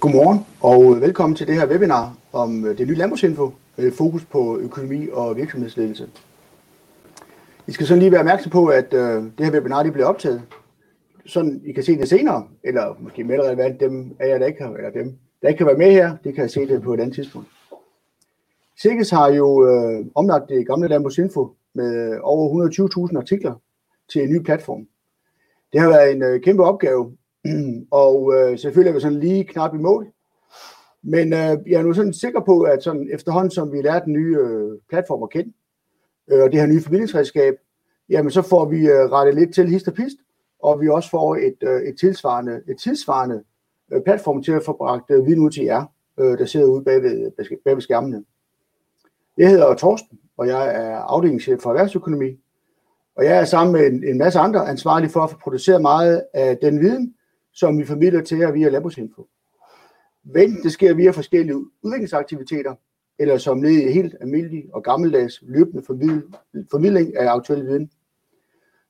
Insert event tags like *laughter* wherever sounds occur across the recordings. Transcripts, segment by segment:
Godmorgen og velkommen til det her webinar om øh, det nye landbrugsinfo øh, fokus på økonomi og virksomhedsledelse. I skal sådan lige være opmærksom på, at øh, det her webinar det bliver optaget, sådan I kan se det senere, eller måske mere relevant dem af jer, der ikke, har, eller dem, der ikke kan være med her, det kan se det på et andet tidspunkt. Sikkes har jo øh, omlagt det gamle landbrugsinfo med over 120.000 artikler til en ny platform. Det har været en øh, kæmpe opgave, *clears throat* og øh, selvfølgelig er vi sådan lige knap i mål. Men øh, jeg er nu sådan sikker på, at sådan efterhånden som vi lærer den nye øh, platform at kende, øh, og det her nye formidlingsredskab, jamen så får vi øh, rettet lidt til hist og pist, og vi også får et, øh, et tilsvarende, et tilsvarende øh, platform til at få bragt øh, viden ud til jer, øh, der sidder ude bag ved, bag ved skærmene. Jeg hedder Torsten, og jeg er afdelingschef for erhvervsøkonomi, og jeg er sammen med en, en masse andre ansvarlige for at få produceret meget af den viden, som vi formidler til jer via Landbrugsinfo. Venten det sker via forskellige udviklingsaktiviteter, eller som led i helt almindelig og gammeldags løbende formidling af aktuel viden.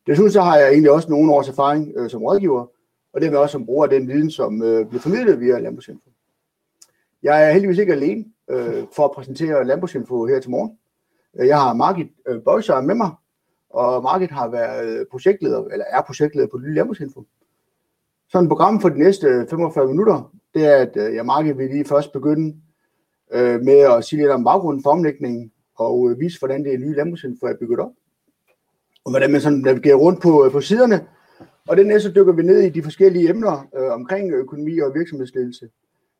Desuden så har jeg egentlig også nogle års erfaring øh, som rådgiver, og dermed også som bruger af den viden, som øh, bliver formidlet via Landbrugsinfo. Jeg er heldigvis ikke alene øh, for at præsentere Landbrugsinfo her til morgen. Øh, jeg har Margit øh, Bøjser med mig, og Margit har været øh, projektleder, eller er projektleder på Lille Landbrugsinfo. Sådan program for de næste 45 minutter, det er, at øh, jeg Margit vil lige først begynde øh, med at sige lidt om baggrunden for omlægningen, og øh, vise, hvordan det nye landbrugsinfo er bygget op. Og hvordan man sådan navigerer rundt på, øh, på siderne. Og den næste dykker vi ned i de forskellige emner øh, omkring økonomi og virksomhedsledelse.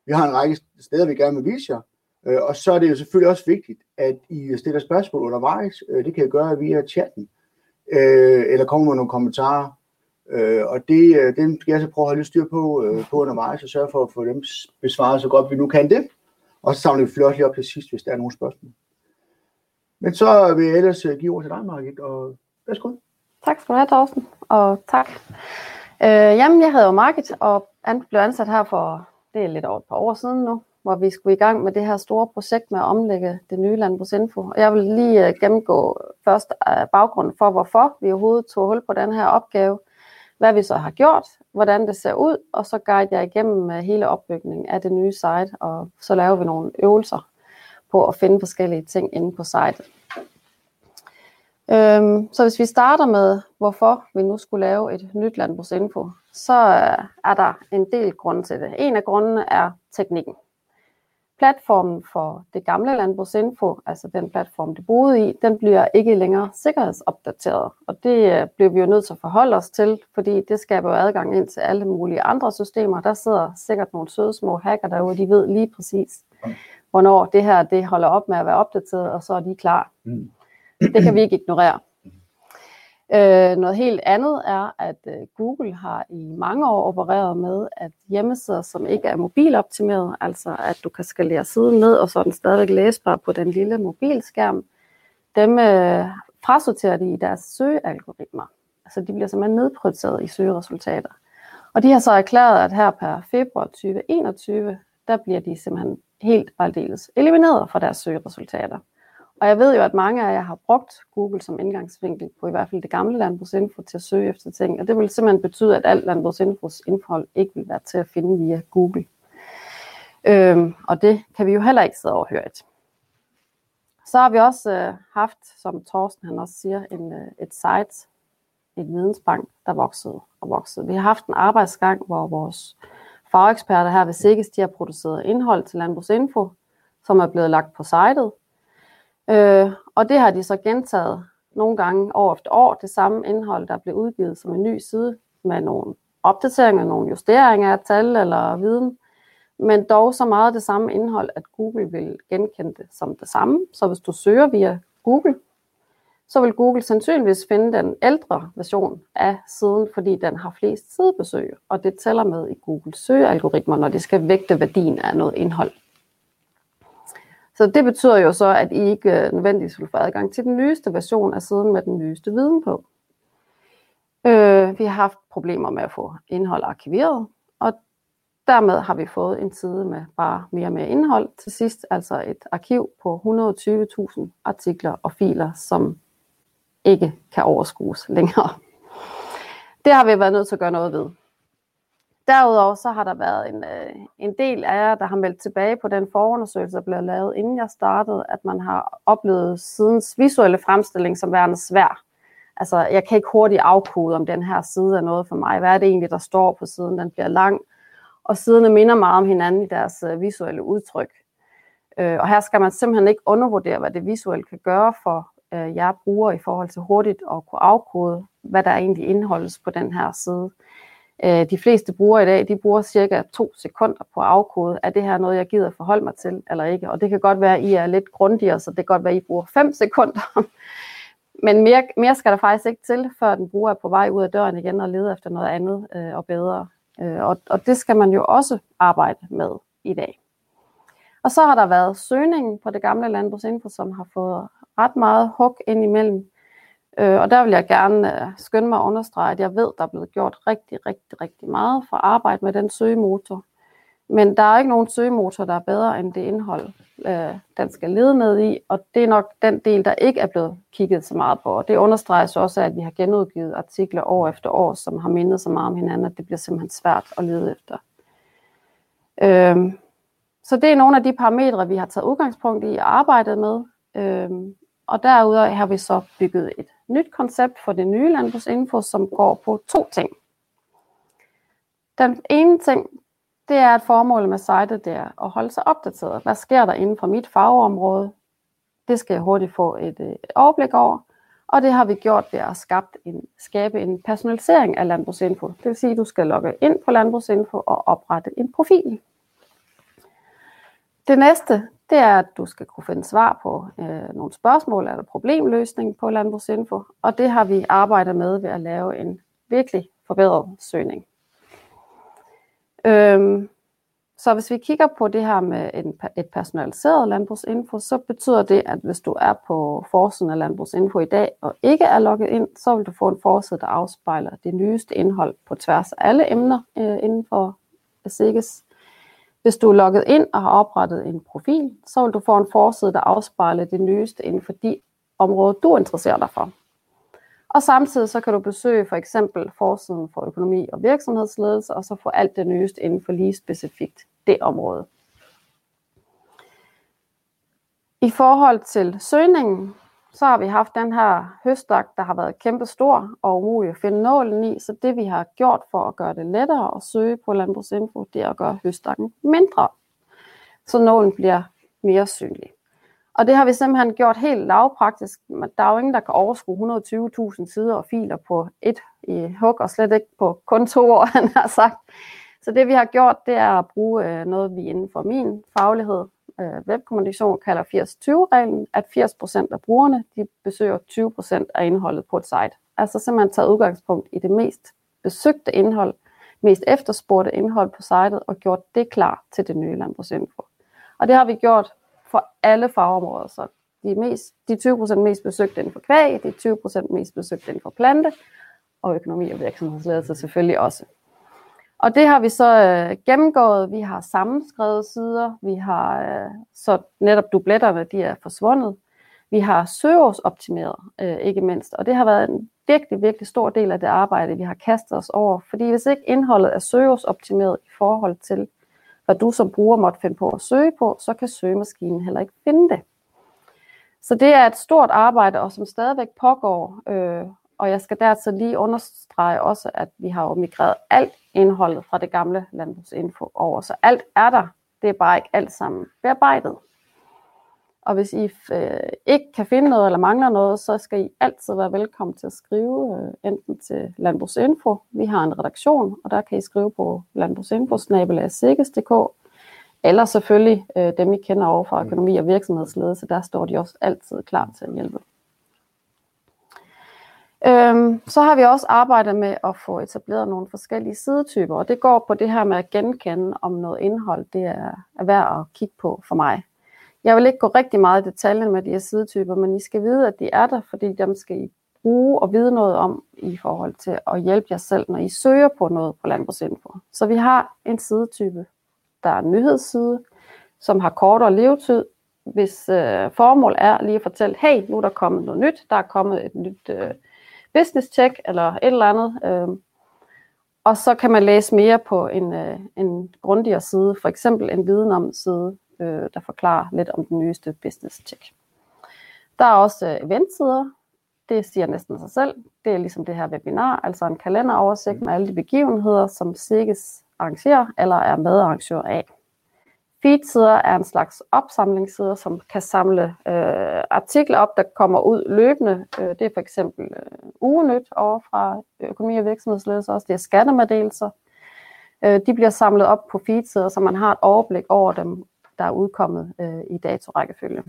Vi har en række steder, vi gerne vil vise jer. Øh, og så er det jo selvfølgelig også vigtigt, at I stiller spørgsmål undervejs. Øh, det kan I gøre via chatten. Øh, eller kommer med nogle kommentarer. Øh, og det, øh, den skal jeg så prøve at holde styr på, øh, på undervejs og sørge for at få dem besvaret så godt vi nu kan det. Og så samler vi flot lige op til sidst, hvis der er nogle spørgsmål. Men så vil jeg ellers øh, give ord til dig, Margit, og værsgo. Tak skal du have, Thorsten, og tak. Øh, jamen, jeg hedder jo Margit, og blev ansat her for, det er lidt over et par år siden nu, hvor vi skulle i gang med det her store projekt med at omlægge det nye landbrugsinfo. Og jeg vil lige øh, gennemgå først øh, baggrunden for, hvorfor vi overhovedet tog hul på den her opgave, hvad vi så har gjort, hvordan det ser ud, og så guide jeg igennem øh, hele opbygningen af det nye site, og så laver vi nogle øvelser på at finde forskellige ting inde på sitet. Øhm, så hvis vi starter med, hvorfor vi nu skulle lave et nyt landbrugsinfo, så øh, er der en del grunde til det. En af grundene er teknikken. Platformen for det gamle landbrugsinfo, altså den platform, det boede i, den bliver ikke længere sikkerhedsopdateret. Og det øh, bliver vi jo nødt til at forholde os til, fordi det skaber jo adgang ind til alle mulige andre systemer. Der sidder sikkert nogle søde små hacker derude, de ved lige præcis, hvornår det her det holder op med at være opdateret, og så er de klar. Mm. Det kan vi ikke ignorere. Øh, noget helt andet er, at øh, Google har i mange år opereret med, at hjemmesider, som ikke er mobiloptimeret, altså at du kan skalere siden ned, og så er den stadigvæk læsbar på den lille mobilskærm, dem øh, frasorterer de i deres søgealgoritmer. Altså de bliver simpelthen nedprioriteret i søgeresultater. Og de har så erklæret, at her per februar 2021, der bliver de simpelthen helt og aldeles elimineret fra deres søgeresultater. Og jeg ved jo, at mange af jer har brugt Google som indgangsvinkel på i hvert fald det gamle landbrugsinfo til at søge efter ting. Og det vil simpelthen betyde, at alt landbrugsinfos indhold ikke vil være til at finde via Google. Øhm, og det kan vi jo heller ikke sidde overhørt. Så har vi også øh, haft, som Thorsten han også siger, en, øh, et site, en vidensbank, der voksede og voksede. Vi har haft en arbejdsgang, hvor vores fageksperter her ved Sikkes, de har produceret indhold til Landbrugsinfo, som er blevet lagt på sitet, Øh, og det har de så gentaget nogle gange år efter år, det samme indhold, der blev udgivet som en ny side med nogle opdateringer, nogle justeringer af tal eller viden, men dog så meget det samme indhold, at Google vil genkende det som det samme. Så hvis du søger via Google, så vil Google sandsynligvis finde den ældre version af siden, fordi den har flest sidebesøg, og det tæller med i Googles søgealgoritmer, når det skal vægte værdien af noget indhold. Så det betyder jo så, at I ikke øh, nødvendigvis vil få adgang til den nyeste version af siden med den nyeste viden på. Øh, vi har haft problemer med at få indhold arkiveret, og dermed har vi fået en side med bare mere og mere indhold. Til sidst altså et arkiv på 120.000 artikler og filer, som ikke kan overskues længere. Det har vi været nødt til at gøre noget ved derudover så har der været en, øh, en del af jer, der har meldt tilbage på den forundersøgelse, der blev lavet, inden jeg startede, at man har oplevet sidens visuelle fremstilling som værende svær. Altså, jeg kan ikke hurtigt afkode, om den her side er noget for mig. Hvad er det egentlig, der står på siden? Den bliver lang, og siderne minder meget om hinanden i deres øh, visuelle udtryk. Øh, og her skal man simpelthen ikke undervurdere, hvad det visuelle kan gøre for øh, jer brugere i forhold til hurtigt at kunne afkode, hvad der egentlig indholdes på den her side. Øh, de fleste brugere i dag, de bruger cirka to sekunder på at afkode, er det her noget, jeg gider forholde mig til eller ikke. Og det kan godt være, at I er lidt grundigere, så det kan godt være, at I bruger 5 *laughs* sekunder. Men mere, mere skal der faktisk ikke til, før den bruger er på vej ud af døren igen og leder efter noget andet øh, og bedre. Øh, og, og det skal man jo også arbejde med i dag. Og så har der været søgningen på det gamle landbrugsinfo, som har fået ret meget hug ind imellem. Øh, og der vil jeg gerne øh, skynde mig at understrege, at jeg ved, der er blevet gjort rigtig, rigtig, rigtig meget for at arbejde med den søgemotor. Men der er ikke nogen søgemotor, der er bedre end det indhold, øh, den skal lede ned i, og det er nok den del, der ikke er blevet kigget så meget på. Og det understreges også af, at vi har genudgivet artikler år efter år, som har mindet så meget om hinanden, at det bliver simpelthen svært at lede efter. Øh, så det er nogle af de parametre, vi har taget udgangspunkt i og arbejdet med. Øhm, og derudover har vi så bygget et nyt koncept for det nye landbrugsinfo, som går på to ting. Den ene ting, det er, at formålet med sitet det er at holde sig opdateret. Hvad sker der inden for mit fagområde? Det skal jeg hurtigt få et, øh, et overblik over. Og det har vi gjort ved at skabe en, skabe en personalisering af Landbrugsinfo. Det vil sige, at du skal logge ind på Landbrugsinfo og oprette en profil. Det næste, det er, at du skal kunne finde svar på øh, nogle spørgsmål eller problemløsning på Landbrugsinfo, og det har vi arbejdet med ved at lave en virkelig forbedret søgning. Øhm, så hvis vi kigger på det her med en, et personaliseret landbrugsinfo, så betyder det, at hvis du er på forsiden af landbrugsinfo i dag og ikke er logget ind, så vil du få en forside, der afspejler det nyeste indhold på tværs af alle emner øh, inden for SIGES hvis du er logget ind og har oprettet en profil, så vil du få en forside, der afspejler det nyeste inden for de områder, du interesserer dig for. Og samtidig så kan du besøge for eksempel forsiden for økonomi og virksomhedsledelse, og så få alt det nyeste inden for lige specifikt det område. I forhold til søgningen, så har vi haft den her høstak, der har været kæmpestor og umulig at finde nålen i. Så det vi har gjort for at gøre det lettere at søge på Landbrugsinfo, det er at gøre høstakken mindre. Så nålen bliver mere synlig. Og det har vi simpelthen gjort helt lavpraktisk. Der er jo ingen, der kan overskue 120.000 sider og filer på et i hug, og slet ikke på kun to år, *laughs* han har sagt. Så det vi har gjort, det er at bruge øh, noget, vi inden for min faglighed øh, webkommunikation kalder 80-20-reglen, at 80% af brugerne de besøger 20% af indholdet på et site. Altså simpelthen taget udgangspunkt i det mest besøgte indhold, mest efterspurgte indhold på sitet og gjort det klar til det nye landbrugsinfo. Og det har vi gjort for alle fagområder, så de, mest, de 20% mest besøgte inden for kvæg, de 20% mest besøgte inden for plante, og økonomi og virksomhedsledelse selvfølgelig også. Og det har vi så øh, gennemgået. Vi har sammenskrevet sider. Vi har øh, så netop dubletterne, de er forsvundet. Vi har søgeårsoptimeret, øh, ikke mindst. Og det har været en virkelig, virkelig stor del af det arbejde, vi har kastet os over. Fordi hvis ikke indholdet er søgeårsoptimeret i forhold til, hvad du som bruger måtte finde på at søge på, så kan søgemaskinen heller ikke finde det. Så det er et stort arbejde, og som stadigvæk pågår. Øh, og jeg skal dertil lige understrege også, at vi har jo migreret alt indholdet fra det gamle landbrugsinfo over. Så alt er der, det er bare ikke alt sammen bearbejdet. Og hvis I øh, ikke kan finde noget eller mangler noget, så skal I altid være velkommen til at skrive øh, enten til Landbrugsinfo. Vi har en redaktion, og der kan I skrive på landbrugsinfo eller selvfølgelig øh, dem, I kender over fra økonomi og virksomhedsledelse. Der står de også altid klar til at hjælpe. Øhm, så har vi også arbejdet med at få etableret nogle forskellige sidetyper, og det går på det her med at genkende, om noget indhold det er, er værd at kigge på for mig. Jeg vil ikke gå rigtig meget i detaljen med de her sidetyper, men I skal vide, at de er der, fordi dem skal I bruge og vide noget om i forhold til at hjælpe jer selv, når I søger på noget på Landbrugsinfo. Så vi har en sidetype, der er en nyhedsside, som har kortere levetid, hvis øh, formål er lige at fortælle, hey, nu er der kommet noget nyt, der er kommet et nyt øh, business check eller et eller andet. Øh, Og så kan man læse mere på en, øh, en grundigere side, for eksempel en viden om side, øh, der forklarer lidt om den nyeste business check. Der er også øh, eventsider. Det siger næsten sig selv. Det er ligesom det her webinar, altså en kalenderoversigt med alle de begivenheder, som SIGGES arrangerer eller er medarrangør af. Feedsider er en slags opsamlingssider, som kan samle øh, artikler op, der kommer ud løbende. Øh, det er for eksempel øh, ugenyt over fra økonomi- og virksomhedsledelse også. Det er skattemeddelelser. Øh, de bliver samlet op på feedsider, så man har et overblik over dem, der er udkommet øh, i datorækkefølge.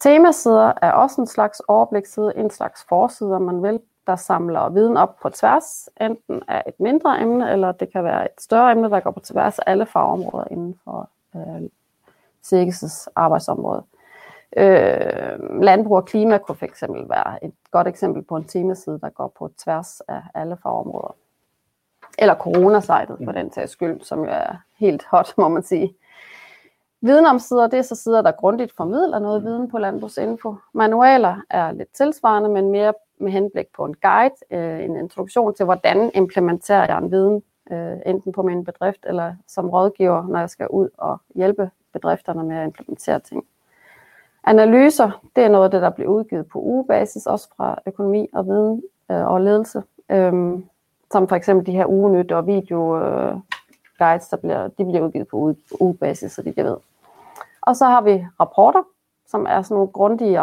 Temasider er også en slags overbliksside, en slags forside, om man vil, der samler viden op på tværs, enten af et mindre emne, eller det kan være et større emne, der går på tværs af alle fagområder inden for øh, CX' arbejdsområde. Øh, landbrug og klima kunne eksempel være et godt eksempel på en temaside, der går på tværs af alle fagområder. Eller coronasejtet for den tages skyld, som jo er helt hot, må man sige. Viden om sider, det er så sider, der grundigt formidler noget viden på landbrugsinfo. Manualer er lidt tilsvarende, men mere med henblik på en guide, øh, en introduktion til, hvordan implementerer jeg en viden, øh, enten på min bedrift eller som rådgiver, når jeg skal ud og hjælpe bedrifterne med at implementere ting. Analyser, det er noget af det, der bliver udgivet på ugebasis, også fra økonomi og viden øh, og ledelse. Øhm, som for eksempel de her ugenyt og video øh, guides, der bliver, de bliver udgivet på uge, ugebasis, så de jeg ved. Og så har vi rapporter, som er sådan nogle grundige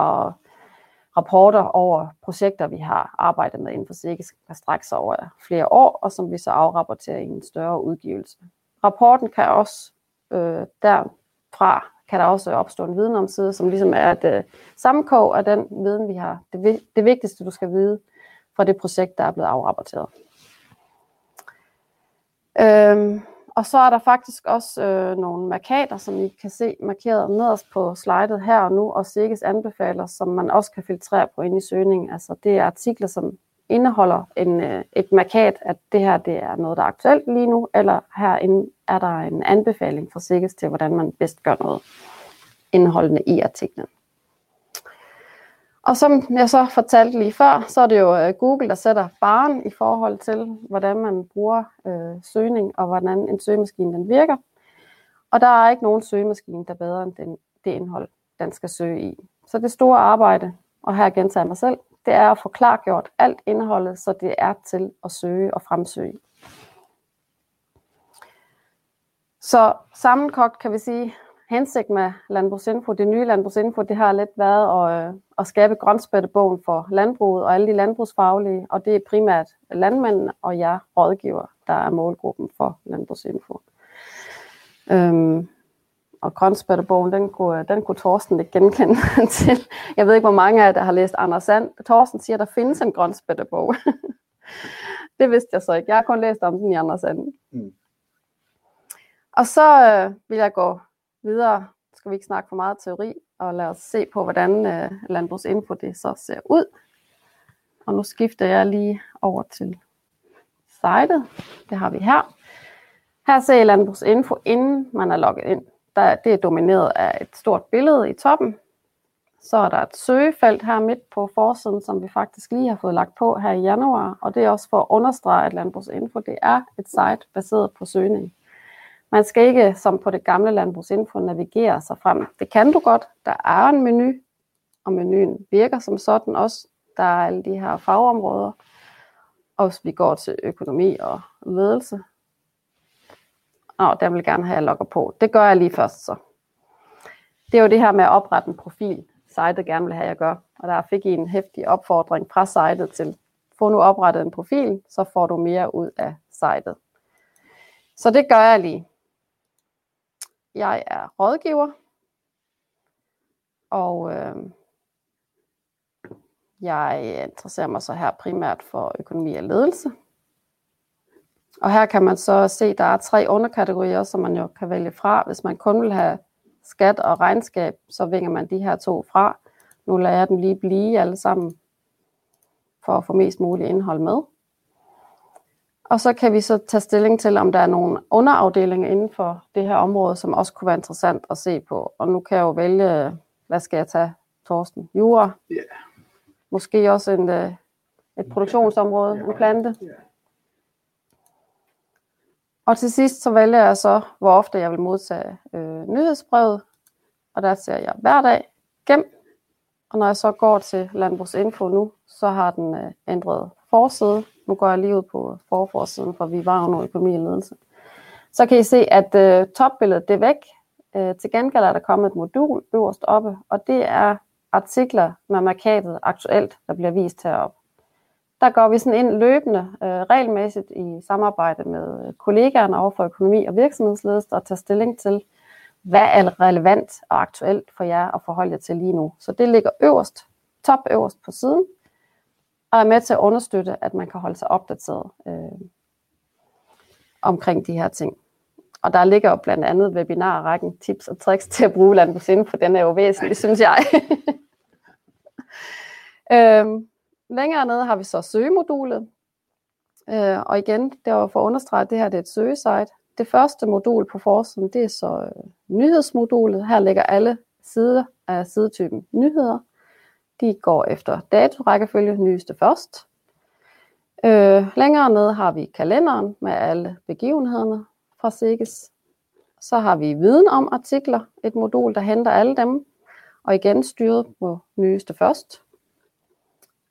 rapporter over projekter, vi har arbejdet med inden for SIGGES, der strækker sig over flere år, og som vi så afrapporterer i en større udgivelse. Rapporten kan også øh, derfra kan der også opstå en viden om side, som ligesom er et øh, sammenkog af den viden, vi har. Det, det vigtigste, du skal vide fra det projekt, der er blevet afrapporteret. Øhm, og så er der faktisk også øh, nogle markater, som I kan se markeret nederst på slidet her og nu, og Sikkes anbefaler, som man også kan filtrere på ind i søgningen. Altså det er artikler, som indeholder en, øh, et markat, at det her det er noget, der er aktuelt lige nu, eller herinde er der en anbefaling fra Sikkes til, hvordan man bedst gør noget indholdende i artiklen. Og som jeg så fortalte lige før, så er det jo øh, Google, der sætter baren i forhold til, hvordan man bruger øh, søgning, og hvordan en søgemaskine den virker. Og der er ikke nogen søgemaskine, der er bedre end den, det indhold, den skal søge i. Så det store arbejde, og her gentager jeg mig selv, det er at få klargjort alt indholdet, så det er til at søge og fremsøge. Så sammenkogt kan vi sige, hensigt med Landbrugsinfo, det nye Landbrugsinfo, det har lidt været at, øh, at skabe grønspættebogen for landbruget og alle de landbrugsfaglige, og det er primært landmænd og jer rådgiver, der er målgruppen for Landbrugsinfo. Øhm, og grønspættebogen, den kunne, den kunne Torsten ikke genkende *laughs* til. Jeg ved ikke, hvor mange af jer, der har læst Anders Sand. Torsten siger, at der findes en grønspættebog. *laughs* det vidste jeg så ikke. Jeg har kun læst om den i Anders Sand. Mm. Og så øh, vil jeg gå videre skal vi ikke snakke for meget teori, og lad os se på, hvordan øh, landbrugsinfo det så ser ud. Og nu skifter jeg lige over til sitet. Det har vi her. Her ser I landbrugsinfo, inden man er logget ind. Der, det er domineret af et stort billede i toppen. Så er der et søgefelt her midt på forsiden, som vi faktisk lige har fået lagt på her i januar. Og det er også for at understrege, at landbrugsinfo det er et site baseret på søgning. Man skal ikke, som på det gamle landbrugsinfo, navigere sig frem. Det kan du godt. Der er en menu, og menuen virker som sådan også. Der er alle de her fagområder. Og hvis vi går til økonomi og ledelse, og der vil jeg gerne have, at jeg logger på. Det gør jeg lige først så. Det er jo det her med at oprette en profil, sitet gerne vil have, at jeg gør. Og der fik I en hæftig opfordring fra sitet til, få nu oprettet en profil, så får du mere ud af sitet. Så det gør jeg lige. Jeg er rådgiver, og øh, jeg interesserer mig så her primært for økonomi og ledelse. Og her kan man så se, at der er tre underkategorier, som man jo kan vælge fra. Hvis man kun vil have skat og regnskab, så vinger man de her to fra. Nu lader jeg dem lige blive alle sammen, for at få mest muligt indhold med. Og så kan vi så tage stilling til, om der er nogle underafdelinger inden for det her område, som også kunne være interessant at se på. Og nu kan jeg jo vælge, hvad skal jeg tage, Torsten? Jura? Yeah. Måske også en, øh, et produktionsområde, en plante? Yeah. Og til sidst så vælger jeg så, hvor ofte jeg vil modtage øh, nyhedsbrevet, og der ser jeg hver dag gem. Og når jeg så går til Landbrugsinfo nu, så har den øh, ændret forside. Nu går jeg lige ud på forforsiden, for vi var under økonomi og ledelse. Så kan I se, at øh, topbilledet det er væk. Øh, til gengæld er der kommet et modul øverst oppe, og det er artikler med markedet aktuelt, der bliver vist heroppe. Der går vi sådan ind løbende, øh, regelmæssigt i samarbejde med kollegaerne over for økonomi og virksomhedsledelse og tager stilling til, hvad er relevant og aktuelt for jer at forholde jer til lige nu. Så det ligger øverst, top øverst på siden, og er med til at understøtte, at man kan holde sig opdateret øh, omkring de her ting. Og der ligger jo blandt andet webinarrækken, tips og tricks til at bruge landbrugsinden, for den er jo væsentlig, synes jeg. *laughs* øhm, længere nede har vi så søgemodulet. Øh, og igen, det var for at understrege, at det her det er et søgesite. Det første modul på forsiden, det er så øh, nyhedsmodulet. Her ligger alle sider af sidetypen nyheder. De går efter datorækkefølge, nyeste først. Øh, længere nede har vi kalenderen med alle begivenhederne fra SIGGES. Så har vi viden om artikler, et modul, der henter alle dem, og igen styret på nyeste først.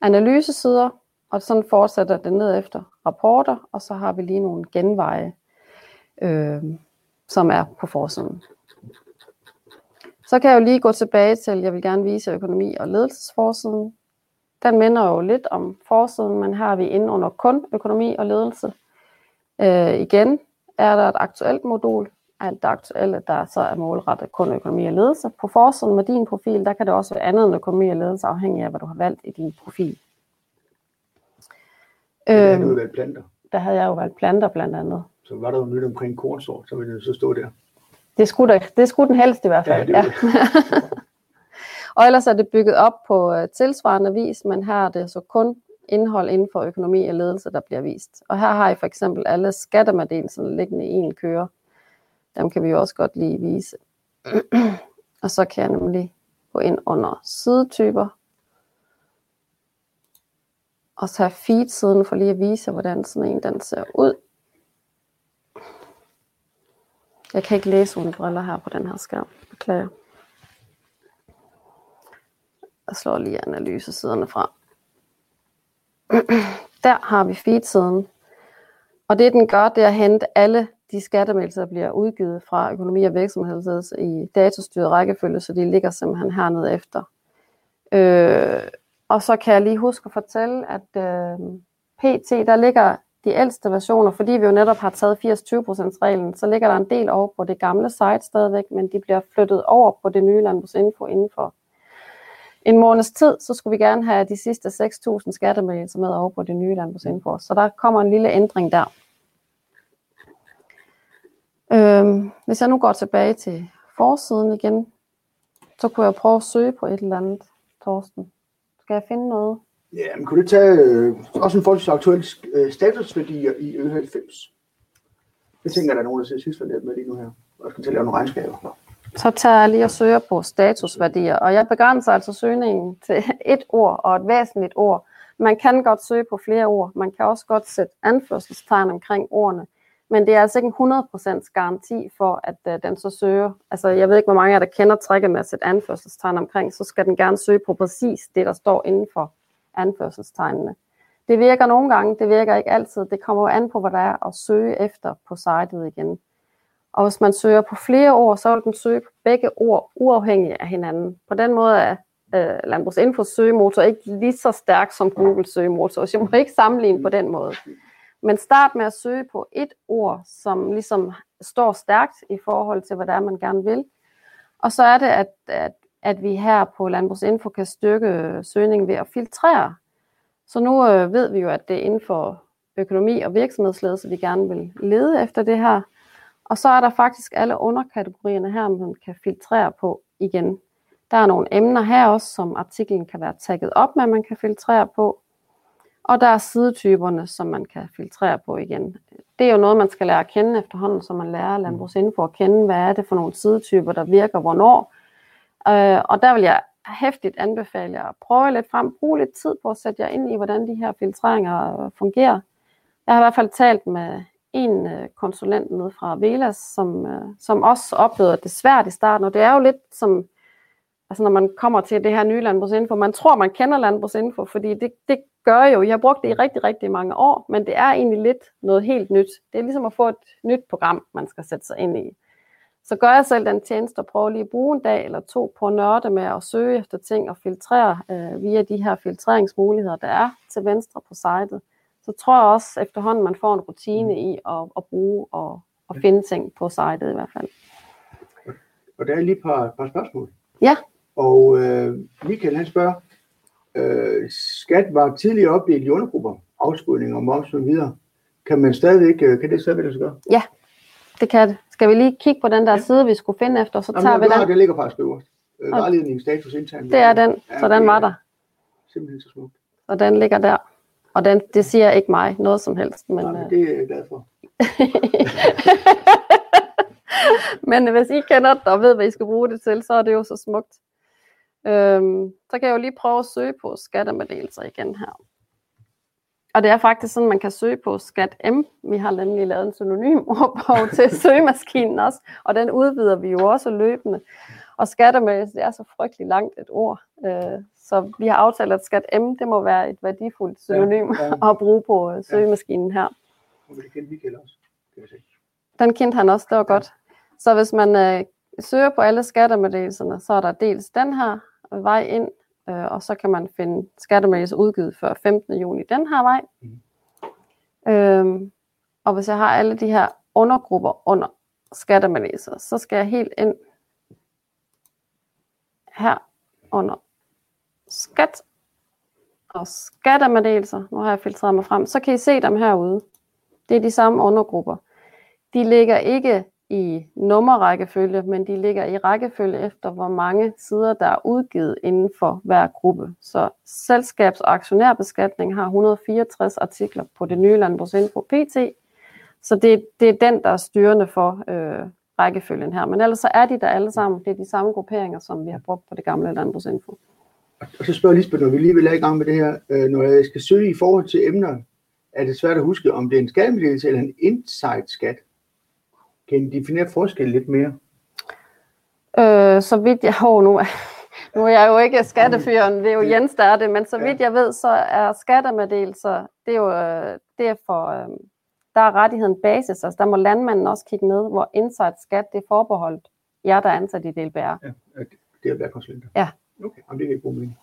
Analysesider, og sådan fortsætter det ned efter rapporter, og så har vi lige nogle genveje, øh, som er på forsiden. Så kan jeg jo lige gå tilbage til, jeg vil gerne vise økonomi og ledelsesforsiden. Den minder jo lidt om forsiden, men her har vi inde under kun økonomi og ledelse. Øh, igen er der et aktuelt modul, alt det aktuelle, der så er målrettet kun økonomi og ledelse. På forsiden med din profil, der kan det også være andet end økonomi og ledelse, afhængig af, hvad du har valgt i din profil. Der øhm, havde valgt planter. Der havde jeg jo valgt planter blandt andet. Så var der jo nyt omkring kornsort, så ville det så stå der. Det skulle, der, det skulle den helst i hvert fald, ja. Det *laughs* ja. og ellers er det bygget op på uh, tilsvarende vis, men her er det så kun indhold inden for økonomi og ledelse, der bliver vist. Og her har I for eksempel alle skattemeddelelserne liggende i en køre. Dem kan vi jo også godt lige vise. *clears throat* og så kan jeg nemlig gå ind under sidetyper. Og så have feed-siden for lige at vise, hvordan sådan en den ser ud. Jeg kan ikke læse uden briller her på den her skærm. Beklager. Jeg slår lige analysesiderne fra. *clears throat* Der har vi feedsiden. Og det den gør, det er at hente alle de skattemeldelser, der bliver udgivet fra økonomi- og virksomhedsledelse i datastyret rækkefølge, så de ligger simpelthen hernede efter. Øh, og så kan jeg lige huske at fortælle, at øh, PT, der ligger de ældste versioner, fordi vi jo netop har taget 80-20% reglen, så ligger der en del over på det gamle site stadigvæk, men de bliver flyttet over på det nye landbrugsinfo inden for en måneds tid, så skulle vi gerne have de sidste 6.000 skattemeddelelser med over på det nye landbrugsinfo. Så der kommer en lille ændring der. Øhm, hvis jeg nu går tilbage til forsiden igen, så kunne jeg prøve at søge på et eller andet, Torsten. Skal jeg finde noget? Ja, men kunne du tage øh, også en forholdsvis aktuel øh, statusværdier i øl 90? Jeg tænker, at der er nogen, der ser sidst med lige nu her, og skal til at lave nogle regnskaber. Så tager jeg lige og søger på statusværdier, og jeg begrænser altså søgningen til *laughs* et ord og et væsentligt ord. Man kan godt søge på flere ord, man kan også godt sætte anførselstegn omkring ordene, men det er altså ikke en 100% garanti for, at øh, den så søger. Altså, jeg ved ikke, hvor mange af jer, der kender trækket med at sætte anførselstegn omkring, så skal den gerne søge på præcis det, der står inden for anførselstegnene. Det virker nogle gange, det virker ikke altid. Det kommer jo an på, hvad der er at søge efter på sitet igen. Og hvis man søger på flere ord, så vil den søge på begge ord uafhængigt af hinanden. På den måde er øh, Landbrugsinfos søgemotor ikke lige så stærk som Google søgemotor, så jeg må ikke sammenligne på den måde. Men start med at søge på et ord, som ligesom står stærkt i forhold til, hvad det er, man gerne vil. Og så er det, at, at, at vi her på Landbrugsinfo kan styrke øh, søgningen ved at filtrere. Så nu øh, ved vi jo, at det er inden for økonomi og virksomhedsledelse, vi gerne vil lede efter det her. Og så er der faktisk alle underkategorierne her, man kan filtrere på igen. Der er nogle emner her også, som artiklen kan være tagget op med, man kan filtrere på. Og der er sidetyperne, som man kan filtrere på igen. Det er jo noget, man skal lære at kende efterhånden, så man lærer landbrugsinfo at kende, hvad er det for nogle sidetyper, der virker hvornår. Øh, og der vil jeg hæftigt anbefale jer at prøve lidt frem, bruge lidt tid på at sætte jer ind i, hvordan de her filtreringer fungerer. Jeg har i hvert fald talt med en øh, konsulent nede fra Velas, som, øh, som også oplevede det svært i starten, og det er jo lidt som, altså når man kommer til det her nye landbrugsinfo, man tror, man kender landbrugsinfo, fordi det, det gør jo, jeg har brugt det i rigtig, rigtig mange år, men det er egentlig lidt noget helt nyt. Det er ligesom at få et nyt program, man skal sætte sig ind i. Så gør jeg selv den tjeneste og prøver lige at bruge en dag eller to på at nørde med at søge efter ting og filtrere øh, via de her filtreringsmuligheder, der er til venstre på sitet. Så tror jeg også efterhånden, man får en rutine i at, at bruge og at finde ting på sitet i hvert fald. Og der er lige et par, par spørgsmål. Ja. Og øh, Michael han spørger, øh, skat var tidligere opdelt i undergrupper, afskrivning og moms og videre. Kan man stadigvæk, øh, kan det stadigvæk lade sig gøre? Ja, det kan det. Skal vi lige kigge på den der ja. side, vi skulle finde efter, så tager Jamen, vi den. den. Det ligger faktisk øverst. Øh, vejledning, status, intern. Det er den, så den var der. Simpelthen så smukt. Og den ligger der. Og den, det siger ikke mig noget som helst. Men, Nej, men øh, det er jeg glad for. *laughs* men hvis I kender det og ved, hvad I skal bruge det til, så er det jo så smukt. Øhm, så kan jeg jo lige prøve at søge på skattemeddelelser igen her. Og det er faktisk sådan, man kan søge på skat M. Vi har nemlig lavet en synonym *laughs* ordbog til søgemaskinen også, og den udvider vi jo også løbende. Og det er så frygtelig langt et ord. Øh, så vi har aftalt, at skat M, det må være et værdifuldt synonym Ja, ja. *laughs* at bruge på øh, søgemaskinen her. Og det kender Michael også. Den kendte han også, det var godt. Så hvis man øh, søger på alle skattemeddelelserne, så er der dels den her vej ind, øh, og så kan man finde skattemeddelelser udgivet før 15. juni den her vej. Mhm. Øhm, og hvis jeg har alle de her undergrupper under skattemeddelelser, så skal jeg helt ind her under skat og skattemeddelelser. Nu har jeg filtreret mig frem. Så kan I se dem herude. Det er de samme undergrupper. De ligger ikke i nummerrækkefølge, men de ligger i rækkefølge efter, hvor mange sider, der er udgivet inden for hver gruppe. Så selskabs- og aktionærbeskatning har 164 artikler på det nye Landbrugsinfo PT. Så det, det er den, der er styrende for øh, rækkefølgen her. Men ellers så er de der alle sammen. Det er de samme grupperinger, som vi har brugt på det gamle Landbrugsinfo. Og så spørger Lisbeth, når vi lige vil i gang med det her, øh, når jeg skal søge i forhold til emner, er det svært at huske, om det er en skattemeddelelse eller en insight-skat. Kan I definere forskel lidt mere? Øh, så vidt jeg... Oh, nu, er- nu er jeg jo ikke skattefyren, det er jo Jens, der er det, men så vidt jeg ved, så er skattemeddelelser, det er jo øh, det er for, øh, der er rettigheden basis, altså der må landmanden også kigge med, hvor inside skat, det er forbeholdt jer, der er ansat i DLBR. Ja, det er at være konsulenter. Ja. Okay, jamen, det ikke bruge mening.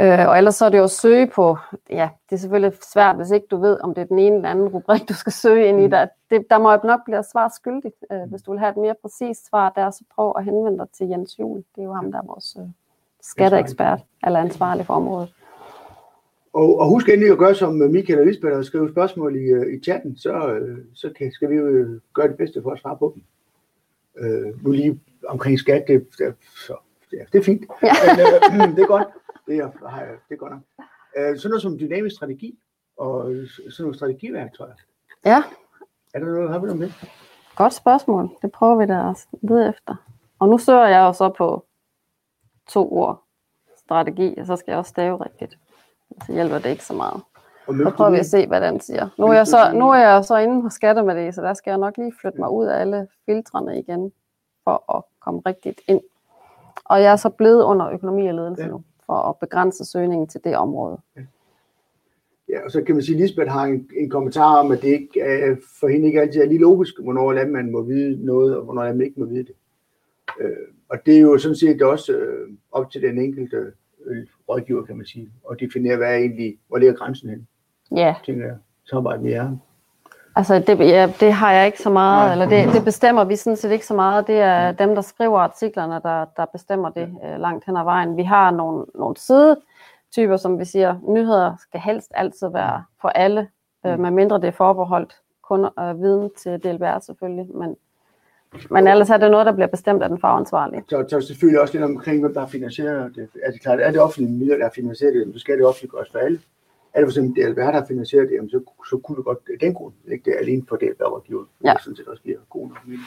Øh, og ellers så er det jo at søge på, ja, det er selvfølgelig svært, hvis ikke du ved, om det er den ene eller anden rubrik, du skal søge ind i. Mm. Der, det, der må jeg nok blive svar skyldig. Øh, hvis du vil have et mere præcist svar der, så prøv at henvende dig til Jens Juhl. Det er jo ham, der er vores øh, skatteekspert, eller ansvarlig for området. Og, og husk endelig at gøre som Michael og Lisbeth og skrive spørgsmål i, øh, i chatten, så, øh, så kan, skal vi jo øh, gøre det bedste for at svare på dem. Øh, nu lige omkring skat, det, det, så, ja, det er fint. Ja. Men, øh, *clears throat* det er godt. Det er, har jeg- det er godt nok. Øh, sådan noget som dynamisk strategi og sådan nogle strategiværktøjer. Ja, Er der noget, har vi noget med? godt spørgsmål. Det prøver vi da at lede efter. Og nu søger jeg jo så på to ord strategi, og så skal jeg også stave rigtigt. Så hjælper det ikke så meget. Og Så prøver vi at se, hvad den siger. Nu er jeg så, nu er jeg så inde på skattemeddelelse, så der skal jeg nok lige flytte mig ud af alle filtrene igen, for at komme rigtigt ind. Og jeg er så blevet under økonomi og ledelse Ja. nu, for at begrænse søgningen til det område. Ja, og så kan man sige, at Lisbeth har en, en kommentar om, at det ikke er, for hende ikke altid er lige logisk, hvornår landmanden må vide noget, og hvornår landmanden ikke må vide det. Øh, og det er jo sådan set også øh, op til den enkelte øh, rådgiver, kan man sige, at definere, hvad er egentlig, hvor ligger grænsen hen, Ja, tænker jeg. Samarbejde med jer. Altså det, ja, det har jeg ikke så meget, Nej. eller det, det bestemmer vi sådan set ikke så meget. Det er dem, der skriver artiklerne, der, der bestemmer det øh, langt hen ad vejen. Vi har nogle, nogle sidetyper, som vi siger, nyheder skal helst altid være for alle, øh, Mm. medmindre det er forbeholdt kun øh, viden til DLBR selvfølgelig, men, men ellers er det noget, der bliver bestemt af den fagansvarlige. Så, så selvfølgelig også lidt omkring, hvem der har finansieret det. Er det klart, er det offentlige midler, der har finansieret det, så skal det offentliggøres for alle. Er det for eksempel DLBR, der har finansieret det, jamen, så, så kunne det godt den grund, ikke det alene for DLBR-rådgiver. Ja. Det sådan set også giver god nok mening.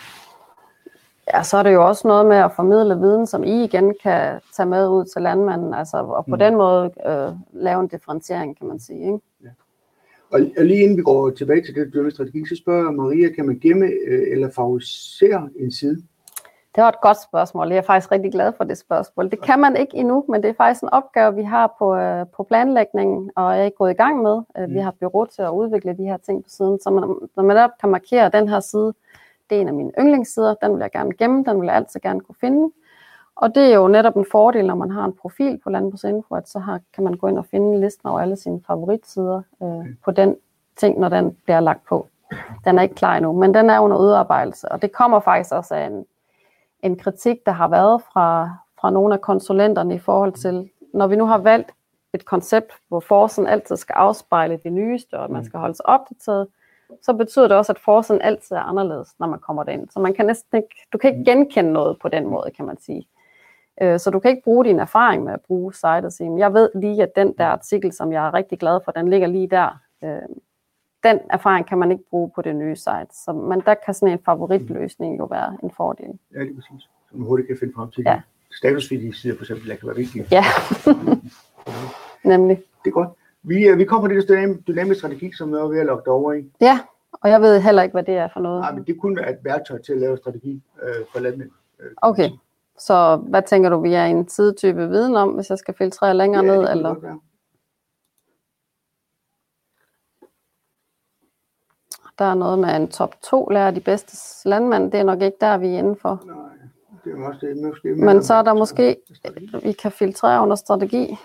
Ja, så er det jo også noget med at formidle viden, som I igen kan tage med ud til landmanden, altså, og på Mm. den måde øh, lave en differentiering, kan man sige. Ikke? Og, og lige inden vi går tilbage til det dømme strategi, så spørger Maria, kan man gemme øh, eller favorisere en side? Det var et godt spørgsmål. Jeg er faktisk rigtig glad for det spørgsmål. Det kan man ikke endnu, men det er faktisk en opgave, vi har på, øh, på planlægningen, og er gået i gang med. Øh, vi Mm. har bureau til at udvikle de her ting på siden, så man, når man kan markere den her side, det er en af mine yndlingssider, den vil jeg gerne gemme, den vil jeg altid gerne kunne finde. Og det er jo netop en fordel, når man har en profil på Landbrugsinfo, at så har, kan man gå ind og finde listen over alle sine favoritsider øh, på den ting, når den bliver lagt på. Den er ikke klar endnu, men den er under udarbejdelse, og det kommer faktisk også af en, en kritik, der har været fra, fra nogle af konsulenterne i forhold til, når vi nu har valgt et koncept, hvor forsiden altid skal afspejle det nyeste, og at man skal holde sig opdateret, så betyder det også, at forsiden altid er anderledes, når man kommer derind. Så man kan næsten ikke, du kan ikke genkende noget på den måde, kan man sige. Øh, Så du kan ikke bruge din erfaring med at bruge sitet og sige, "Men jeg ved lige, at den der artikel, som jeg er rigtig glad for, den ligger lige der. Den erfaring kan man ikke bruge på det nye site. Så, men der kan sådan en favoritløsning jo være en fordel. Ja, lige præcis. Så man hurtigt kan finde frem til Ja. statusfedige sider, for eksempel, der kan være vigtige. Ja, *laughs* nemlig. Det er godt. Vi, øh, vi kommer på det der dynam- dynamisk strategi, som er ved at logge over i. Ja, og jeg ved heller ikke, hvad det er for noget. Nej, men det kunne være et værktøj til at lave strategi øh, for landmænd. øh, Okay. Så hvad tænker du, vi er en sidetype viden om, hvis jeg skal filtrere længere Ja, det ned? Eller? godt være. Der er noget med en top 2 lærer de bedste landmænd. Det er nok ikke der, vi er inde for. Nej, det er også det. Måske Men så er der måske, vi kan filtrere under strategi.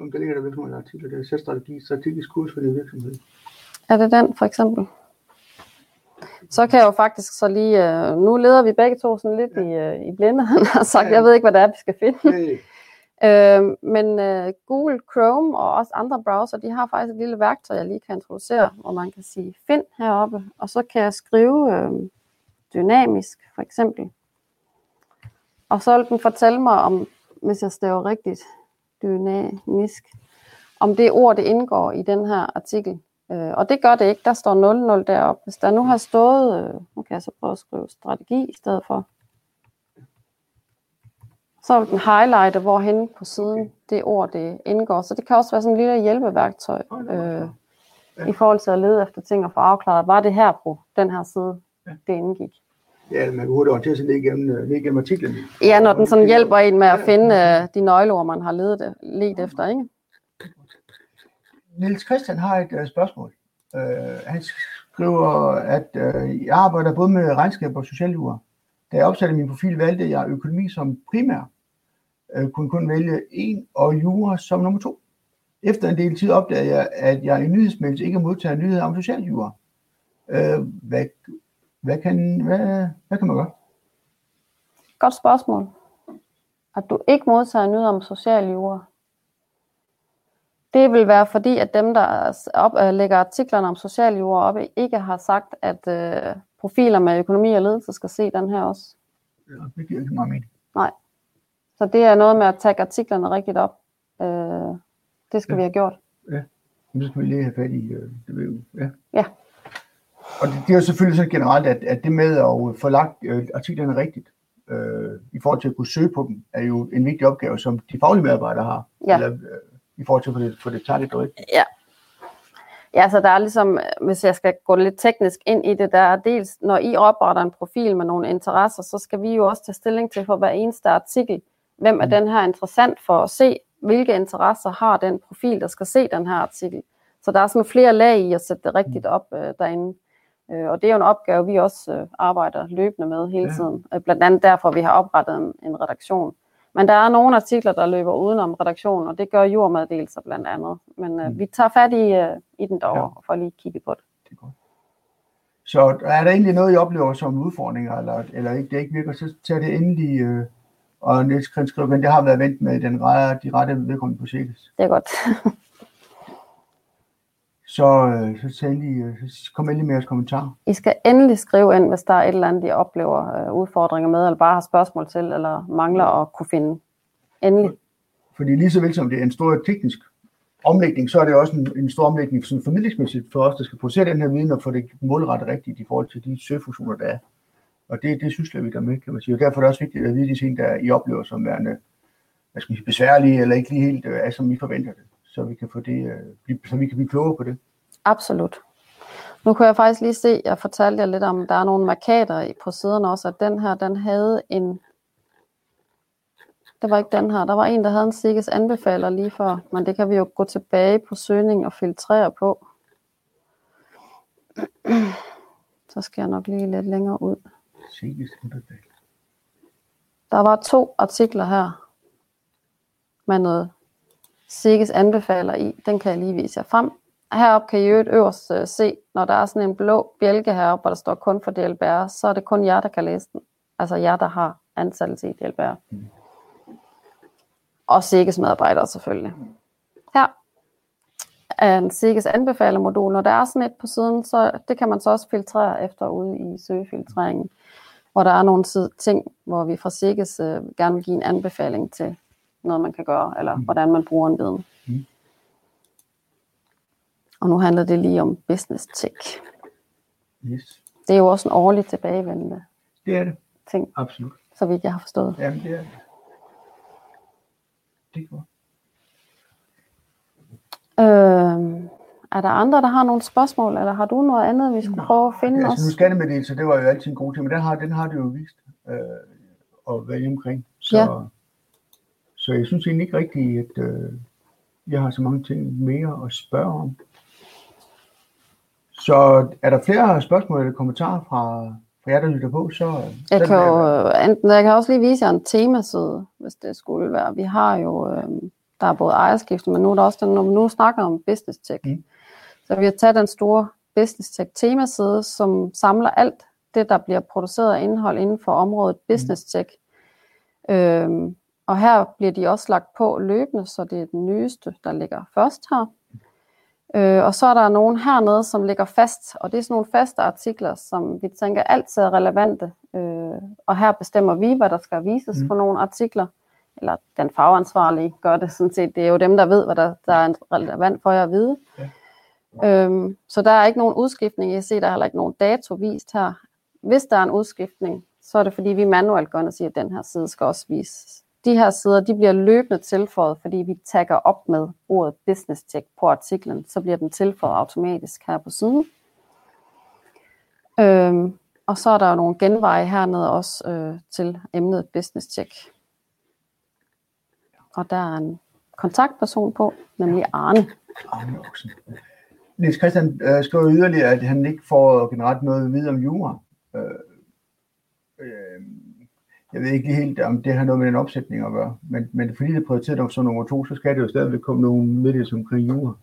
Om der ligger der nogle artikler, der er selvstrategi, strategisk kurs for din virksomhed. Er det den for eksempel? Så kan jeg jo faktisk så lige, øh, nu leder vi begge to sådan lidt i, øh, i blinde, han har *laughs* sagt, Ja. jeg ved ikke, hvad det er, vi skal finde. Hey, Øh, men øh, Google Chrome og også andre browser, de har faktisk et lille værktøj, jeg lige kan introducere, hvor man kan sige find heroppe, og så kan jeg skrive øh, dynamisk for eksempel. Og så vil den fortælle mig om, hvis jeg staver rigtigt, dynamisk, om det ord, det indgår i den her artikel. Øh, og det gør det ikke, der står 00 deroppe. Hvis der nu har stået, øh, nu kan jeg så prøve at skrive strategi i stedet for, så vil den highlighte, hvorhen på siden det ord, det indgår. Så det kan også være sådan en lille hjælpeværktøj øh, i forhold til at lede efter ting og få afklaret, var det her på den her side, det indgik. Ja, man kan hurtigt orientere sig ned igennem, øh, ned igennem artiklen. Ja, når den sådan hjælper en med at finde øh, de nøgleord, man har ledet, let efter, ikke? Niels Christian har et uh, spørgsmål. Uh, han skriver, at uh, jeg arbejder både med regnskab og socialjura. Da jeg opsatte min profil, valgte jeg økonomi som primær. Uh, kunne kun vælge en og jura som nummer to. Efter en del tid opdagede jeg, at jeg i nyhedsmæssigt ikke modtager nyheder om socialjura. Uh, hvad, hvad, kan, hvad, hvad kan man gøre? Godt spørgsmål. At du ikke modtager nyheder om social jura. Det vil være fordi, at dem, der op, øh, lægger artiklerne om social jura op, ikke har sagt, at øh, profiler med økonomi og ledelse skal se den her også. Ja, det giver ikke meget mening. Nej. Så det er noget med at tage artiklerne rigtigt op. Øh, det skal Ja. vi have gjort. Men så skal vi lige have fat i, øh, det ja. Ja. Og det, det er jo selvfølgelig sådan generelt, at, at det med at få lagt øh, artiklerne rigtigt, øh, i forhold til at kunne søge på dem, er jo en vigtig opgave, som de faglige medarbejdere har. Ja. Eller, øh, I forhold til at få det, få det target rigtigt. Ja. Ja, så der er ligesom, hvis jeg skal gå lidt teknisk ind i det, der er dels, når I opretter en profil med nogle interesser, så skal vi jo også tage stilling til for hver eneste artikel, hvem er Mm. den her interessant for at se, hvilke interesser har den profil, der skal se den her artikel. Så der er sådan flere lag i at sætte det rigtigt op øh, derinde. Øh, og det er jo en opgave, vi også øh, arbejder løbende med hele Ja. tiden. Øh, blandt andet derfor, vi har oprettet en, en redaktion. Men der er nogle artikler, der løber udenom redaktionen, og det gør jordmeddelelser blandt andet. Men øh, Mm. vi tager fat i, øh, i den derovre Ja. får lige kigget på det. Det er godt. Så er der egentlig noget, I oplever som udfordringer, eller, eller ikke, det ikke virker, så tag det endelig, øh, og Niels Kren skriver, men det har været vendt med den rette, de rette vedkommende på Sikkes. Det er godt. *laughs* Så, øh, så, endelig, øh, så kom endelig med jeres kommentarer. I skal endelig skrive ind, hvis der er et eller andet, I oplever øh, udfordringer med, eller bare har spørgsmål til, eller mangler at kunne finde. Endelig. Fordi lige så vel som det er en stor teknisk omlægning, så er det også en, en stor omlægning sådan formidlingsmæssigt for os, der skal producere den her viden og få det målrettet rigtigt i forhold til de søgefunktioner, der er. Og det, det synes vi der med, kan man sige. Og derfor er det også vigtigt at vide de ting, der I oplever som værende hvad skal vi sige, besværlige, eller ikke lige helt øh, er, som I forventer det. så vi kan få det, øh, så vi kan blive klogere på det. Absolut. Nu kunne jeg faktisk lige se, jeg fortalte jer lidt om, der er nogle markader på siden også, at den her, den havde en, det var ikke den her, der var en, der havde en Sikkes anbefaler lige før, men det kan vi jo gå tilbage på søgning og filtrere på. *clears throat* Så skal jeg nok lige lidt længere ud. Sikkes anbefaling. Der var to artikler her med noget Sikkes anbefaler i. Den kan jeg lige vise jer frem. Heroppe kan I øvrigt øverst øh, se, når der er sådan en blå bjælke heroppe, hvor der står kun for DLBR, så er det kun jer, der kan læse den. Altså jer, der har ansættelse i DLBR. Og Sikkes medarbejdere selvfølgelig. Her er en Sikkes anbefalermodul. Når der er sådan et på siden, så det kan man så også filtrere efter ude i søgefiltreringen hvor der er nogle ting, hvor vi fra Sikkes øh, gerne vil give en anbefaling til noget, man kan gøre, eller mm. hvordan man bruger en viden. Mm. Og nu handler det lige om business tech. Yes. Det er jo også en årlig tilbagevendende Det er det. ting, Absolut. så vidt jeg har forstået. Jamen, det er det. Det er godt. Øh, er der andre, der har nogle spørgsmål, eller har du noget andet, vi skulle prøve at finde Altså, nu os? skattemeddelelse, det var jo altid en god ting, men den har, den har det jo vist øh, at være omkring. Så, Ja. så jeg synes egentlig ikke rigtigt, at øh, jeg har så mange ting mere at spørge om. Så er der flere spørgsmål eller kommentarer fra, fra jer, der lytter på, så... så Jeg kan, jo, øh, enten, jeg kan også lige vise jer en temaside, hvis det skulle være. Vi har jo, øh, der er både ejerskifte, men nu er der også den, når vi nu snakker om business tech. Mm. Så vi har taget den store business tech temaside, som samler alt det, der bliver produceret af indhold inden for området business tech. Øhm, og her bliver de også lagt på løbende, så det er den nyeste, der ligger først her. Øh, og så er der nogen hernede, som ligger fast, og det er sådan nogle faste artikler, som vi tænker altid er relevante. Øh, og her bestemmer vi, hvad der skal vises Mm. mm. på nogle artikler, eller den fagansvarlige gør det sådan set. Det er jo dem, der ved, hvad der, der er relevant for jer at vide. Ja. Øhm, så der er ikke nogen udskiftning. Jeg ser, der er heller ikke nogen dato vist her. Hvis der er en udskiftning, så er det fordi, vi manuelt går ind og siger, at den her side skal også vises. De her sider, de bliver løbende tilføjet, fordi vi tagger op med ordet business tech på artiklen, så bliver den tilføjet automatisk her på siden. Øhm, og så er der jo nogle genveje hernede også øh, til emnet business tech. Og der er en kontaktperson på, nemlig Arne. Arne Oksen. Niels Christian øh, skriver yderligere, at han ikke får generelt noget at vide om jura. Øh, øh, jeg ved ikke helt, om det har noget med den opsætning at gøre, men, men fordi det er prioriteret som nummer to, så skal det jo stadigvæk komme nogle meddelelser omkring jura.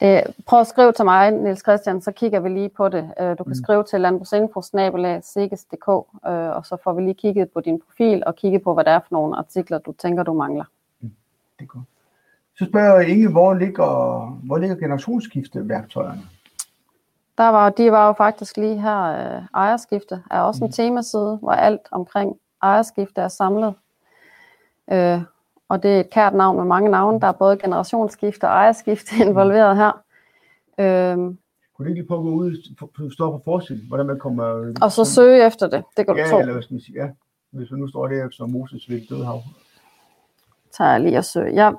Det, prøv at skrive til mig, Niels Christian, så kigger vi lige på det. Øh, Du kan Mm. skrive til landbrugsinfo-sikkes.dk, øh, og så får vi lige kigget på din profil og kigget på, hvad det er for nogle artikler, du tænker, du mangler. Det er godt. Så spørger jeg Inge, hvor ligger, hvor ligger generationsskifteværktøjerne? Der var, de var jo faktisk lige her, øh, ejerskifte er også en Mm. temaside, hvor alt omkring ejerskifte er samlet. Øh, og det er et kært navn med mange navne. Der er både generationsskifte og ejerskifte *laughs* involveret her. Øh, Kunne du ikke lige prøve at gå ud og stå på forsiden, hvordan man kommer... og så søge efter det. Det kan du Ja, tro. eller hvad skal man sige, ja. Hvis man nu står der som Moses ved dødhav. tager jeg lige og søger. Jeg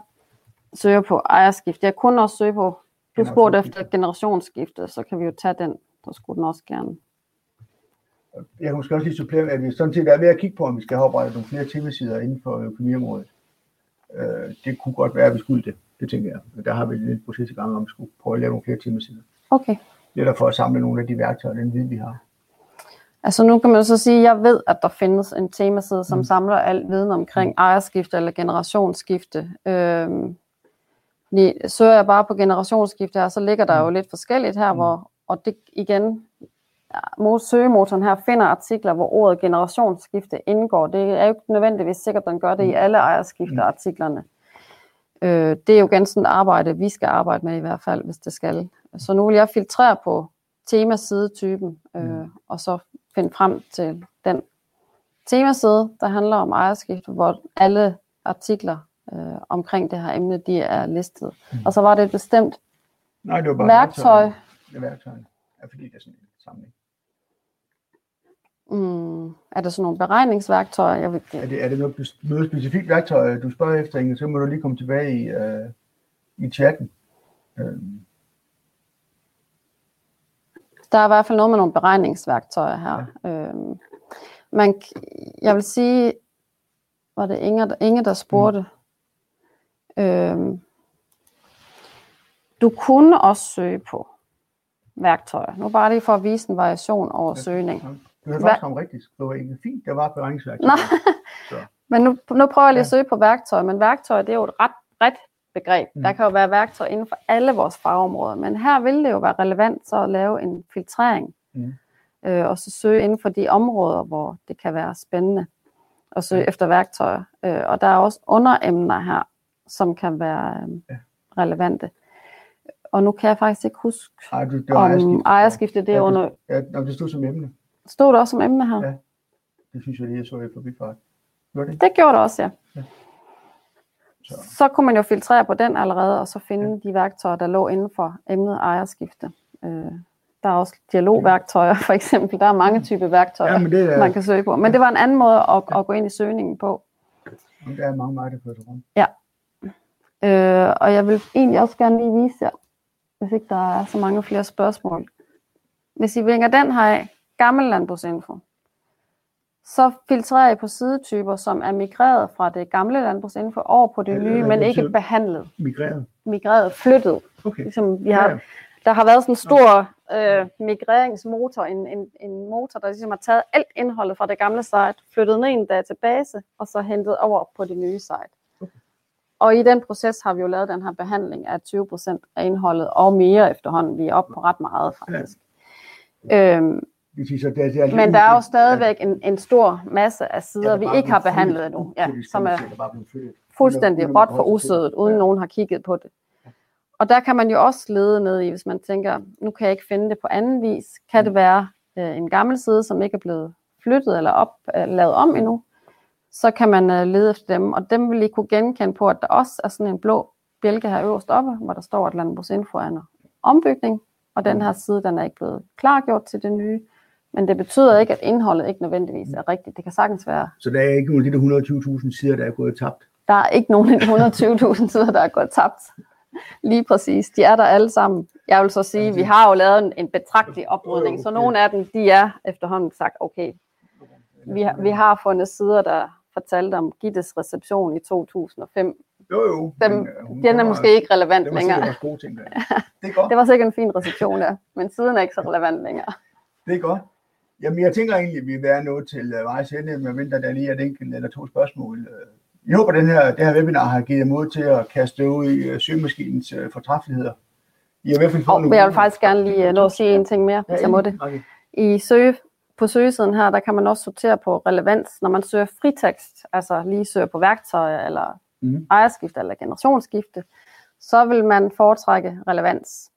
søger på ejerskifte. Jeg kunne også søge på, du spurgte efter generationsskifte, så kan vi jo tage den. Så skulle den også gerne. Jeg kan måske også lige supplere, at vi sådan set er ved at kigge på, om vi skal have oprettet nogle flere temasider inden for økonomiområdet. Øh, det kunne godt være, at vi skulle det. Det tænker jeg. Men der har vi lidt proces i gang, om vi skulle prøve at lave nogle flere temasider. Okay. Er for at samle nogle af de værktøjer, den viden, vi har. Altså nu kan man så sige, at jeg ved, at der findes en temaside, som Mm. mm. samler al viden omkring ejerskifte eller generationsskifte. Øhm, fordi søger jeg bare på generationsskifte her, så ligger der jo lidt forskelligt her, Mm. hvor, og det igen, søgemotoren her finder artikler, hvor ordet generationsskifte indgår. Det er jo ikke nødvendigvis sikkert, at den gør det i Mm. alle ejerskifteartiklerne. Øh, det er jo sådan et arbejde, vi skal arbejde med i hvert fald, hvis det skal. Så nu vil jeg filtrere på temasidetypen, øh, Mm. og så finde frem til den temaside, der handler om ejerskifte, hvor alle artikler øh, omkring det her emne, de er listet. Mm. Og så var det et bestemt Nej, det var bare værktøj. Det er værktøjerne. Ja, fordi det er sådan en samling. Mm, er det sådan nogle beregningsværktøjer? Jeg ved, Er det, er det noget, noget specifikt værktøj, du spørger efter, Inge, så må du lige komme tilbage i, øh, i chatten. Øh, Der er i hvert fald noget med nogle beregningsværktøjer her. Ja. Øhm, man, jeg vil sige, var det Inge, Inge der spurgte, mm. Øhm, du kunne også søge på værktøjer. Nu bare lige for at vise en variation over ja, søgning. Du har faktisk ramt rigtigt. Det var ikke fint, der var beregningsværktøjer. Nå. *laughs* men nu, nu prøver jeg lige at søge på værktøjer, men værktøjer det er jo et ret bredt begreb. Mm. Der kan jo være værktøjer inden for alle vores fagområder, men her vil det jo være relevant så at lave en filtrering, mm. øh, og så søge inden for de områder, hvor det kan være spændende at søge efter værktøjer. Øh, og der er også underemner her, som kan være øh, ja. relevante. Og nu kan jeg faktisk ikke huske, Ej, du, det om ejerskifte, ejerskifte det ja, under... Ja, det stod som emne. Stod det også som emne her? Ja, det synes jeg lige, jeg så i forbifart. Det? det gjorde det også, ja. ja. Så. så kunne man jo filtrere på den allerede, og så finde ja. de værktøjer, der lå inden for emnet ejerskifte. Øh, der er også dialogværktøjer, for eksempel. Der er mange typer værktøjer, ja, men det er, man kan søge på. Men det var en anden måde at, at gå ind i søgningen på. Der er mange veje, der fører rundt. Ja. Øh, og jeg vil egentlig også gerne lige vise jer, hvis ikke der er så mange flere spørgsmål. Hvis I vinger den her af, gammel landbrugsinfo, så filtrerer I på sidetyper, som er migreret fra det gamle landbrugsinfo over på det ja, nye, men ikke behandlet. Migreret? Migreret, flyttet. Okay. Ligesom vi har, ja, ja. Der har været sådan en stor øh, migreringsmotor, en, en, en motor, der ligesom har taget alt indholdet fra det gamle site, flyttet ned i en database, og så hentet over på det nye site. Og i den proces har vi jo lavet den her behandling af 20% af indholdet, og mere efterhånden. Vi er oppe på ret meget, faktisk. Ja. Øhm, så det, det er Men der er jo stadigvæk en, en stor masse af sider, ja, vi ikke har behandlet endnu, ja, som er fuldstændig råt for usødet, uden ja. nogen har kigget på det. Og der kan man jo også lede ned i, hvis man tænker, nu kan jeg ikke finde det på anden vis. Kan det mm. være øh, en gammel side, som ikke er blevet flyttet eller op, øh, lavet om endnu? Så kan man øh, lede efter dem, og dem vil I kunne genkende på, at der også er sådan en blå bjælke her øverst oppe, hvor der står, at Landbrugsinfo er en ombygning, og den her side, den er ikke blevet klargjort til det nye. Men det betyder ikke, at indholdet ikke nødvendigvis er rigtigt. Det kan sagtens være. Så der er ikke nogen af de 120.000 sider, der er gået tabt? Der er ikke nogen af de 120.000 sider, der er gået tabt. Lige præcis. De er der alle sammen. Jeg vil så sige, vi har jo lavet en, en betragtelig oprydning, så nogle af dem, de er efterhånden sagt, okay, vi har, vi har fundet sider, der fortalte om Gittes reception i 2005. Jo, jo. Dem, men, uh, den er måske ikke relevant det længere. Det var gode ting, der. *laughs* Det, er godt. det var sikkert en fin reception, der, men siden er ikke så relevant længere. Det er godt. Jamen, jeg tænker egentlig, at vi være noget til uh, vejs ende, venter der lige et enkelt eller to spørgsmål. Jeg håber, at den her, det her webinar har givet mod til at kaste ud i uh, søgemaskinens uh, fortræffeligheder. I har i hvert fald fået oh, jeg vil faktisk gerne lige nå at sige en ting mere, hvis ja, jeg må det. Okay. I søge, på søgesiden her, der kan man også sortere på relevans, når man søger fritekst, altså lige søger på værktøjer, eller mm. ejerskifte, eller generationsskifte, så vil man foretrække relevans.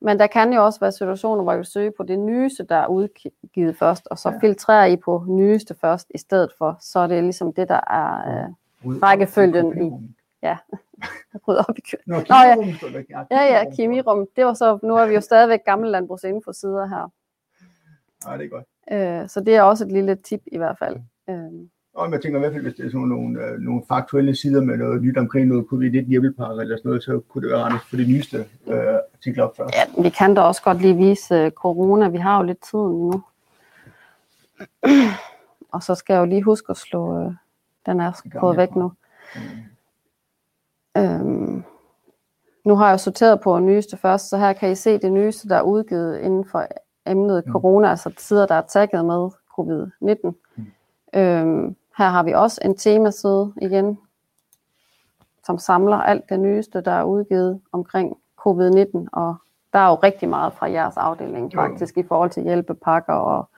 Men der kan jo også være situationer, hvor I vil søge på det nyeste, der er udgivet først, og så ja. filtrerer I på nyeste først i stedet for. Så er det ligesom det, der er øh, rækkefølgen i. Ja, *laughs* rydde op i køen. Nå, Nå ja. ja, ja, kemirum. Det var så, nu er vi jo stadigvæk gamle landbrugsinfo sider her. Ja, det er godt. Øh, så det er også et lille tip i hvert fald. Øh. Og jeg tænker i hvert fald, hvis det er sådan nogle, øh, nogle faktuelle sider med noget nyt omkring noget covid-19 hjælpepakke eller sådan noget, så kunne det være rent for det nyeste øh, artikler op først. Ja, vi kan da også godt lige vise øh, corona. Vi har jo lidt tid nu. Og så skal jeg jo lige huske at slå, øh, den er gået væk nu. Mm. Øhm, nu har jeg sorteret på nyeste først, så her kan I se det nyeste, der er udgivet inden for emnet mm. corona, altså tider, der er tagget med covid-19. Mm. Øhm, her har vi også en temaside igen, som samler alt det nyeste, der er udgivet omkring covid-19, og der er jo rigtig meget fra jeres afdeling faktisk i forhold til hjælpepakker og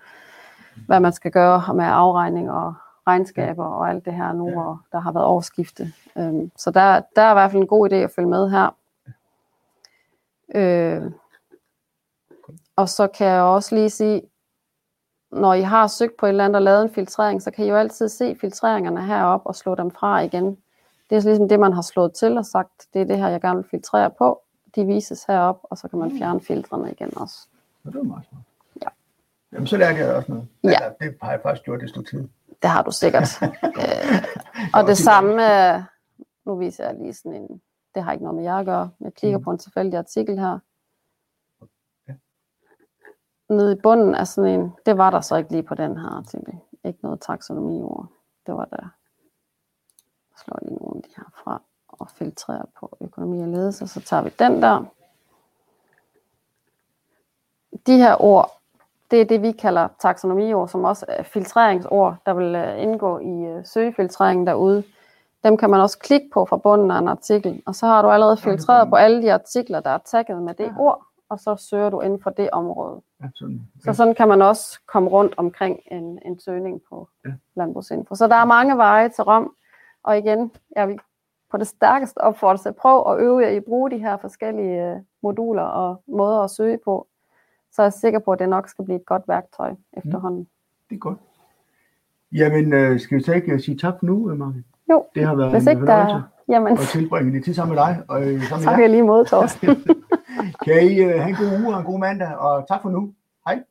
hvad man skal gøre med afregning og regnskaber og alt det her nu, og der har været årsskifte. Øhm, så der, der er i hvert fald en god idé at følge med her. Øh, og så kan jeg også lige sige, når I har søgt på et eller andet og lavet en filtrering, så kan I jo altid se filtreringerne heroppe og slå dem fra igen. Det er ligesom det, man har slået til og sagt, det er det her, jeg gerne vil filtrere på. De vises herop, og så kan man fjerne filtrene igen også. Ja, det er meget smart. Ja. Jamen, så lærte jeg også noget. Ja. ja. Det har jeg faktisk gjort det stort tid. Det har du sikkert. *laughs* øh, og det samme, nu viser jeg lige sådan en, Det har ikke noget med jer at gøre. Jeg kigger Mm. på en tilfældig artikel her. Nede i bunden af sådan en, det var der så ikke lige på den her artikel. Ikke noget taksonomiord. Det var der. Jeg slår lige nogle af de her fra og filtrerer på økonomi og ledelse. Så tager vi den der. De her ord, det er det, vi kalder taksonomiord, som også er filtreringsord, der vil øh, indgå i øh, søgefiltreringen derude. Dem kan man også klikke på fra bunden af en artikel, og så har du allerede filtreret på alle de artikler, der er tagget med det ord, og så søger du inden for det område. Ja, sådan. Så sådan kan man også komme rundt omkring en, en søgning på Ja. landbrugsinfo. Så der er mange veje til Rom, og igen, jeg vil på det stærkeste opfordre til at prøve at øve jer i at bruge de her forskellige øh, moduler og måder at søge på, så er jeg sikker på, at det nok skal blive et godt værktøj efterhånden. Det er godt. Jamen, øh, skal vi så ikke sige tak nu, Marke? Jo, Det har været hvis en ikke der er... Jamen, at tilbringe lidt tid sammen med dig og øh, sammen tak jeg lige mod, Torsten. *laughs* Kan I øh, have en god uge og en god mandag, og tak for nu. Hej.